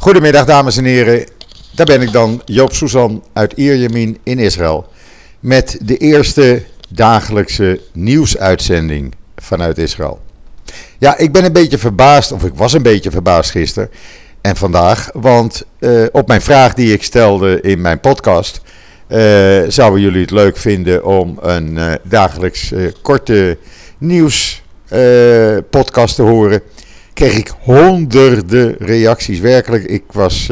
Goedemiddag dames en heren, daar ben ik dan, Joop Suzan uit Ierjemien in Israël. Met de eerste dagelijkse nieuwsuitzending vanuit Israël. Ja, ik ben een beetje verbaasd, of ik was een beetje verbaasd gisteren en vandaag. Want uh, op mijn vraag die ik stelde in mijn podcast, uh, zouden jullie het leuk vinden om een uh, dagelijks korte nieuwspodcast te horen? Kreeg ik honderden reacties. Werkelijk, ik was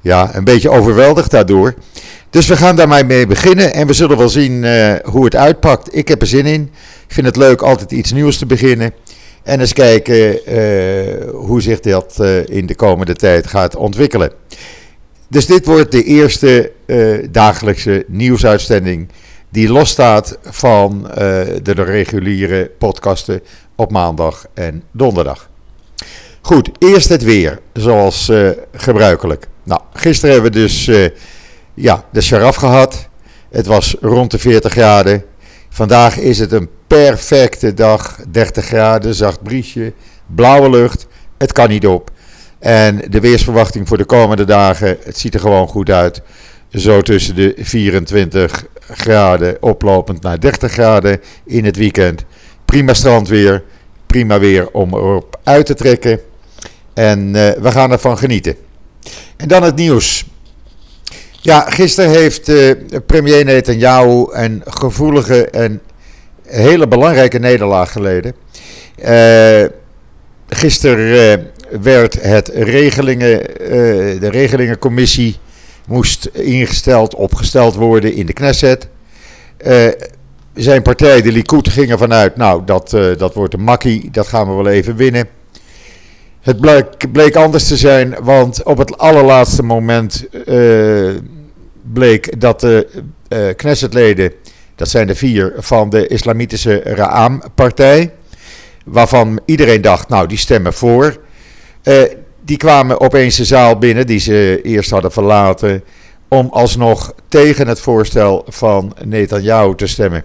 ja, een beetje overweldigd daardoor. Dus we gaan daarmee mee beginnen en we zullen wel zien hoe het uitpakt. Ik heb er zin in. Ik vind het leuk altijd iets nieuws te beginnen. En eens kijken uh, hoe zich dat in de komende tijd gaat ontwikkelen. Dus dit wordt de eerste dagelijkse nieuwsuitzending die losstaat van de reguliere podcasten op maandag en donderdag. Goed, eerst het weer, zoals gebruikelijk. Nou, gisteren hebben we dus ja, de sharaf gehad. Het was rond de 40 graden. Vandaag is het een perfecte dag. 30 graden, zacht briesje, blauwe lucht. Het kan niet op. En de weersverwachting voor de komende dagen, het ziet er gewoon goed uit. Zo tussen de 24 graden oplopend naar 30 graden in het weekend. Prima strandweer, prima weer om erop uit te trekken. En uh, we gaan ervan genieten. En dan het nieuws. Ja, gisteren heeft uh, premier Netanyahu een gevoelige en hele belangrijke nederlaag geleden. Uh, gisteren werd het regelingen, de regelingencommissie moest ingesteld, opgesteld worden in de Knesset. zijn partij, de Likud, ging ervan uit, nou dat, dat wordt een makkie, dat gaan we wel even winnen. Het bleek, bleek anders te zijn, want op het allerlaatste moment bleek dat de Knessetleden dat zijn de vier van de islamitische Ra'am-partij. Waarvan iedereen dacht, nou die stemmen voor. Uh, die kwamen opeens de zaal binnen die ze eerst hadden verlaten. Om alsnog tegen het voorstel van Netanyahu te stemmen.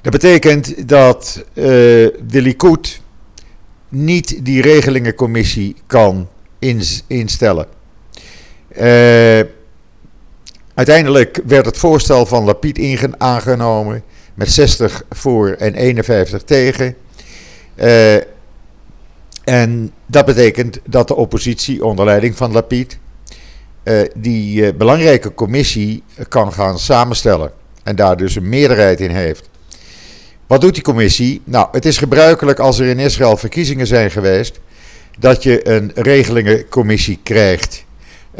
Dat betekent dat uh, de Likud niet die regelingencommissie kan instellen. Uh, Uiteindelijk werd het voorstel van Lapid aangenomen met 60 voor en 51 tegen. Uh, en dat betekent dat de oppositie onder leiding van Lapid uh, die belangrijke commissie kan gaan samenstellen en daar dus een meerderheid in heeft. Wat doet die commissie? Nou, het is gebruikelijk als er in Israël verkiezingen zijn geweest dat je een regelingencommissie krijgt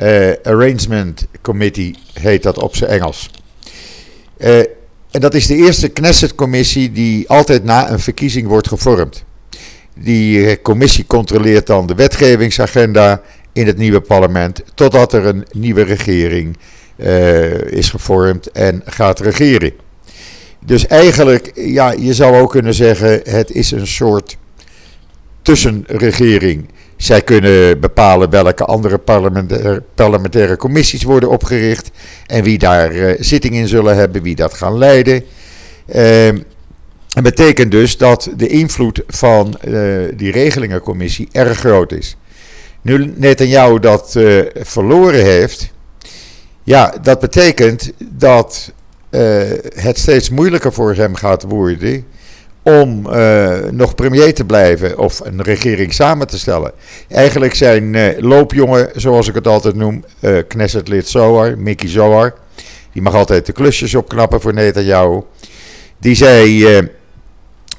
uh, Arrangement Committee heet dat op zijn Engels. Uh, en dat is de eerste Knesset-commissie die altijd na een verkiezing wordt gevormd. Die eh, commissie controleert dan de wetgevingsagenda in het nieuwe parlement, totdat er een nieuwe regering is gevormd en gaat regeren. Dus eigenlijk, ja, je zou ook kunnen zeggen, het is een soort tussenregering. Zij kunnen bepalen welke andere parlementaire, commissies worden opgericht en wie daar uh, zitting in zullen hebben, wie dat gaan leiden. Uh, en betekent dus dat de invloed van uh, die regelingencommissie erg groot is. Nu Netanyahu dat uh, verloren heeft, ja, dat betekent dat het steeds moeilijker voor hem gaat worden om uh, nog premier te blijven of een regering samen te stellen. Eigenlijk zijn uh, loopjongen, zoals ik het altijd noem, uh, Knessetlid Zohar, Mickey Zohar, die mag altijd de klusjes opknappen voor Netanyahu. Die zei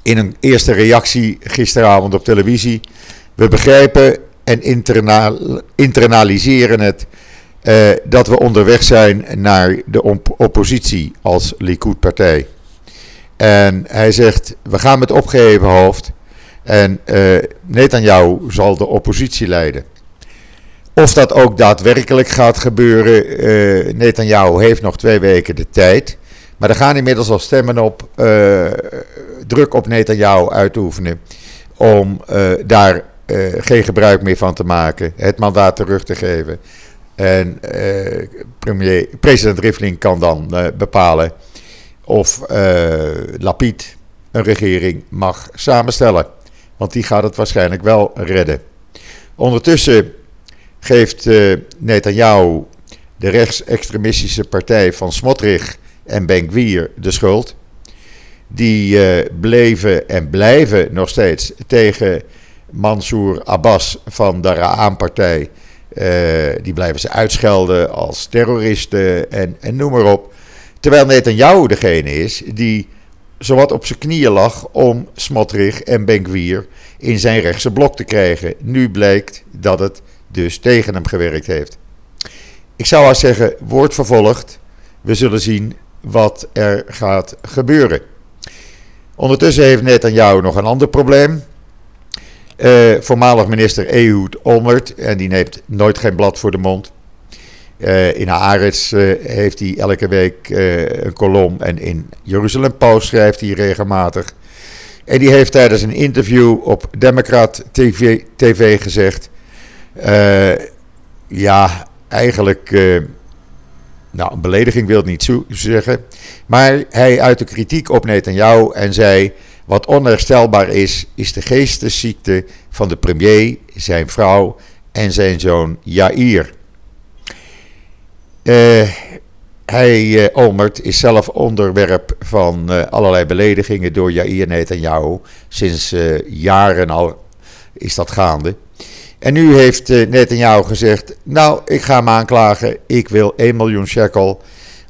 in een eerste reactie gisteravond op televisie: We begrijpen en internal internaliseren het. Dat we onderweg zijn naar de op oppositie als Likud-partij. En hij zegt, we gaan met opgeheven hoofd. En uh, Netanyahu zal de oppositie leiden. Of dat ook daadwerkelijk gaat gebeuren, uh, Netanyahu heeft nog twee weken de tijd. Maar er gaan inmiddels al stemmen op uh, druk op Netanyahu uitoefenen. Om daar geen gebruik meer van te maken, het mandaat terug te geven. En premier, president Rivlin kan dan bepalen of uh, Lapid een regering mag samenstellen. Want die gaat het waarschijnlijk wel redden. Ondertussen geeft uh, Netanyahu de rechtsextremistische partij van Smotrich en Ben-Gvir de schuld. Die bleven en blijven nog steeds tegen Mansour Abbas van de Ra'an-partij. Uh, die blijven ze uitschelden als terroristen en, en noem maar op. Terwijl Netanyahu degene is die zowat op zijn knieën lag om Smotrich en Ben-Gvir in zijn rechtse blok te krijgen. Nu blijkt dat het dus tegen hem gewerkt heeft. Ik zou al zeggen, wordt vervolgd. We zullen zien wat er gaat gebeuren. Ondertussen heeft Netanyahu nog een ander probleem. Uh, voormalig minister Ehud Olmert, en die neemt nooit geen blad voor de mond. Uh, in Haaretz uh, heeft hij elke week een kolom en in Jeruzalem Post schrijft hij regelmatig. En die heeft tijdens een interview op Democrat TV, TV gezegd: Ja, eigenlijk nou, een belediging wil ik niet zo zeggen. Maar hij uitte kritiek op Netanyahu en zei: Wat onherstelbaar is, is de geestesziekte van de premier, zijn vrouw en zijn zoon Jair. Uh, hij, uh, Olmert, is zelf onderwerp van uh, allerlei beledigingen door Jair Netanyahu. Sinds jaren al is dat gaande. En nu heeft uh, gezegd: Nou, ik ga hem aanklagen. Ik wil 1 miljoen shekel,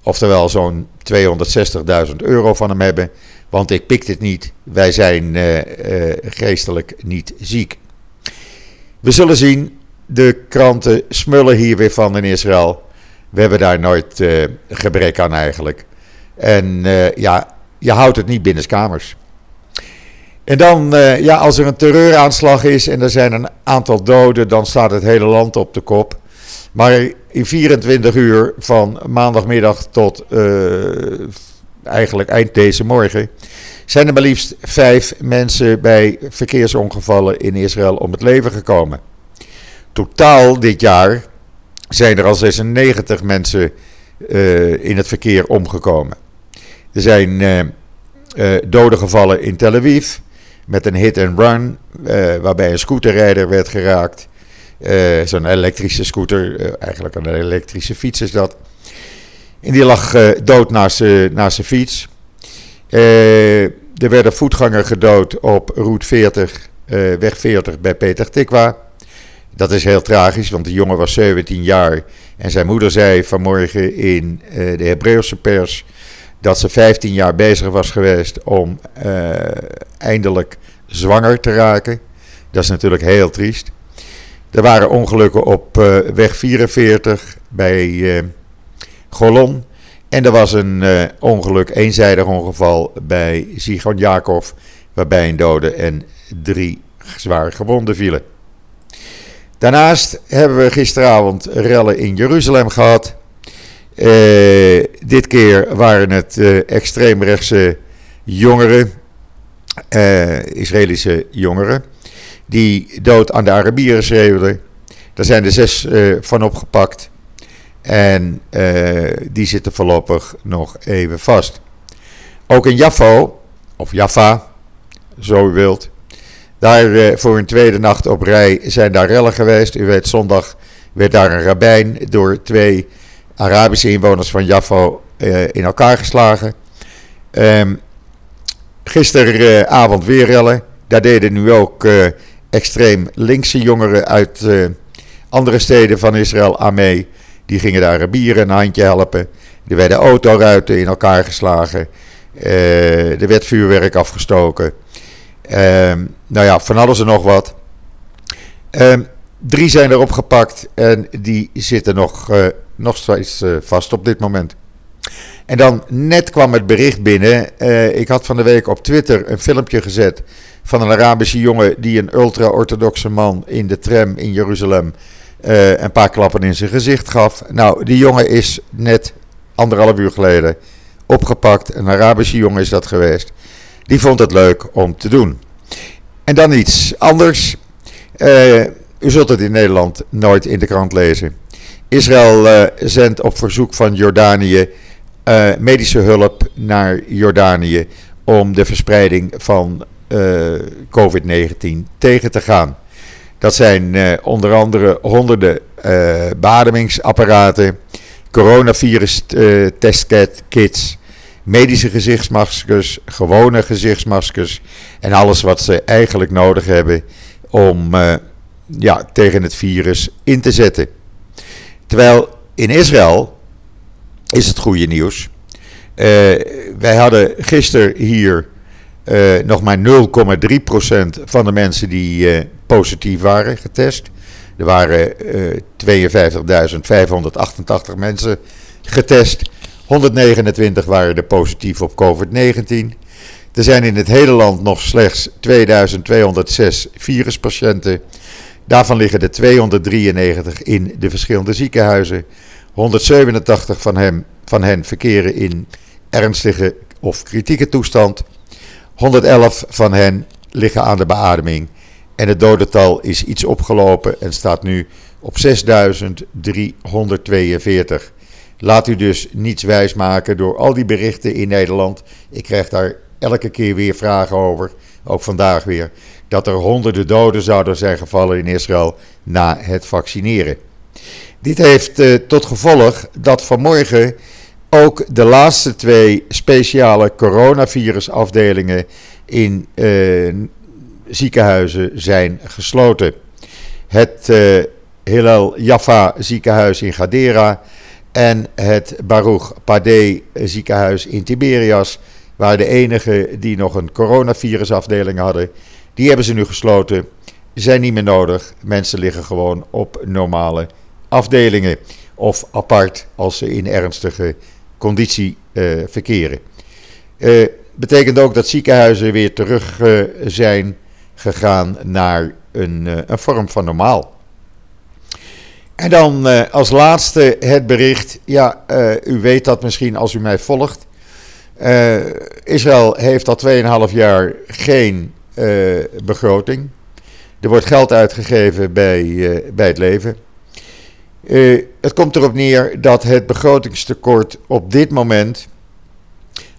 oftewel zo'n 260.000 euro van hem hebben. Want ik pik dit niet. Wij zijn uh, uh, geestelijk niet ziek. We zullen zien. De kranten smullen hier weer van in Israël. We hebben daar nooit gebrek aan eigenlijk. En ja, je houdt het niet binnen kamers. En dan, ja, als er een terreuraanslag is en er zijn een aantal doden, dan staat het hele land op de kop. Maar in 24 uur van maandagmiddag tot uh, eigenlijk eind deze morgen zijn er maar liefst vijf mensen bij verkeersongevallen in Israël om het leven gekomen. Totaal dit jaar zijn er al 96 mensen uh, in het verkeer omgekomen. Er zijn doden gevallen in Tel Aviv met een hit and run, waarbij een scooterrijder werd geraakt. Zo'n elektrische scooter, eigenlijk een elektrische fiets is dat. En die lag dood naast zijn fiets. er werd een voetganger gedood op route 40, weg 40 bij Peter Tikwa. Dat is heel tragisch, want de jongen was 17 jaar. En zijn moeder zei vanmorgen in de Hebreeuwse pers dat ze 15 jaar bezig was geweest om eindelijk zwanger te raken. Dat is natuurlijk heel triest. Er waren ongelukken op weg 44 bij Golon. En er was een ongeluk, eenzijdig ongeval bij Sigon Jakov, waarbij een dode en drie zwaar gewonden vielen. Daarnaast hebben we gisteravond rellen in Jeruzalem gehad. Uh, dit keer waren het uh, extreemrechtse jongeren, Israëlische jongeren, die dood aan de Arabieren schreeuwden. Daar zijn er zes van opgepakt en die zitten voorlopig nog even vast. Ook in Jaffo, of Jaffa, zo u wilt, daar voor een tweede nacht op rij zijn daar rellen geweest. U weet, zondag werd daar een rabbijn door twee Arabische inwoners van Jaffo uh, in elkaar geslagen. Um, gisteravond weer rellen. Daar deden nu ook extreem linkse jongeren uit andere steden van Israël aan mee. Die gingen de Arabieren een handje helpen. Er werden autoruiten in elkaar geslagen. er werd vuurwerk afgestoken. Um, nou ja, van alles en nog wat. Um, drie zijn er opgepakt en die zitten nog nog steeds uh, vast op dit moment. En dan net kwam het bericht binnen. Ik had van de week op Twitter een filmpje gezet van een Arabische jongen die een ultra-orthodoxe man in de tram in Jeruzalem uh, een paar klappen in zijn gezicht gaf. Nou, die jongen is net anderhalf uur geleden opgepakt. Een Arabische jongen is dat geweest. Die vond het leuk om te doen. En dan iets anders. Uh, u zult het in Nederland nooit in de krant lezen. Israël uh, zendt op verzoek van Jordanië medische hulp naar Jordanië om de verspreiding van uh, COVID-19 tegen te gaan. Dat zijn onder andere honderden beademingsapparaten, coronavirus testkits, medische gezichtsmaskers, gewone gezichtsmaskers en alles wat ze eigenlijk nodig hebben om ja, tegen het virus in te zetten. Terwijl in Israël is het goede nieuws. Uh, wij hadden gisteren hier uh, nog maar 0,3% van de mensen die uh, positief waren getest. Er waren 52.588 mensen getest. 129 waren er positief op COVID-19. Er zijn in het hele land nog slechts 2206 viruspatiënten. Daarvan liggen er 293 in de verschillende ziekenhuizen. 187 van, hem, van hen verkeren in ernstige of kritieke toestand. 111 van hen liggen aan de beademing. En het dodental is iets opgelopen en staat nu op 6.342. Laat u dus niets wijsmaken door al die berichten in Nederland. Ik krijg daar elke keer weer vragen over, ook vandaag weer dat er honderden doden zouden zijn gevallen in Israël na het vaccineren. Dit heeft uh, tot gevolg dat vanmorgen ook de laatste twee speciale coronavirusafdelingen in uh, ziekenhuizen zijn gesloten. Het uh, Hillel Jaffa ziekenhuis in Gadera en het Baruch Padeh ziekenhuis in Tiberias waren de enige die nog een coronavirusafdeling hadden. Die hebben ze nu gesloten. Zijn niet meer nodig. Mensen liggen gewoon op normale afdelingen. Of apart als ze in ernstige conditie uh, verkeren. Uh, betekent ook dat ziekenhuizen weer terug zijn gegaan naar een, een, vorm van normaal. En dan als laatste het bericht. Ja, u weet dat misschien als u mij volgt. Israël heeft al 2,5 jaar geen begroting. Er wordt geld uitgegeven bij, bij het leven. Het komt erop neer dat het begrotingstekort op dit moment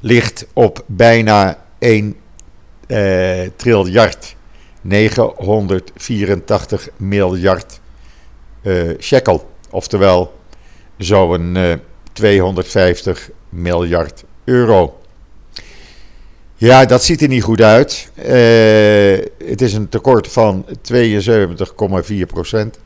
ligt op bijna 1 triljard. 984 miljard shekel. Oftewel zo'n 250 miljard euro. Ja, dat ziet er niet goed uit. Uh, het is een tekort van 72,4 procent.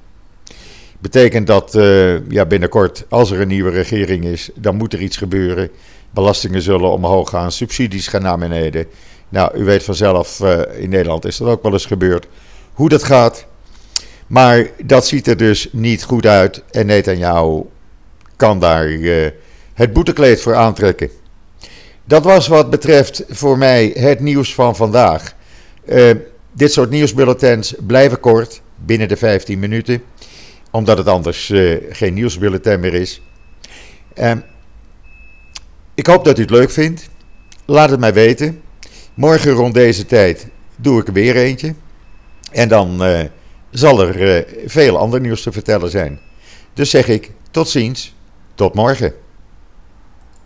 Betekent dat uh, ja, binnenkort, als er een nieuwe regering is, dan moet er iets gebeuren. Belastingen zullen omhoog gaan, subsidies gaan naar beneden. Nou, u weet vanzelf, uh, in Nederland is dat ook wel eens gebeurd. Hoe dat gaat. Maar dat ziet er dus niet goed uit. En Netanyahu kan daar het boetekleed voor aantrekken. Dat was wat betreft voor mij het nieuws van vandaag. Uh, dit soort nieuwsbulletins blijven kort, binnen de 15 minuten, omdat het anders geen nieuwsbulletin meer is. Ik hoop dat u het leuk vindt. Laat het mij weten. Morgen rond deze tijd doe ik er weer eentje. En dan zal er veel ander nieuws te vertellen zijn. Dus zeg ik tot ziens, tot morgen.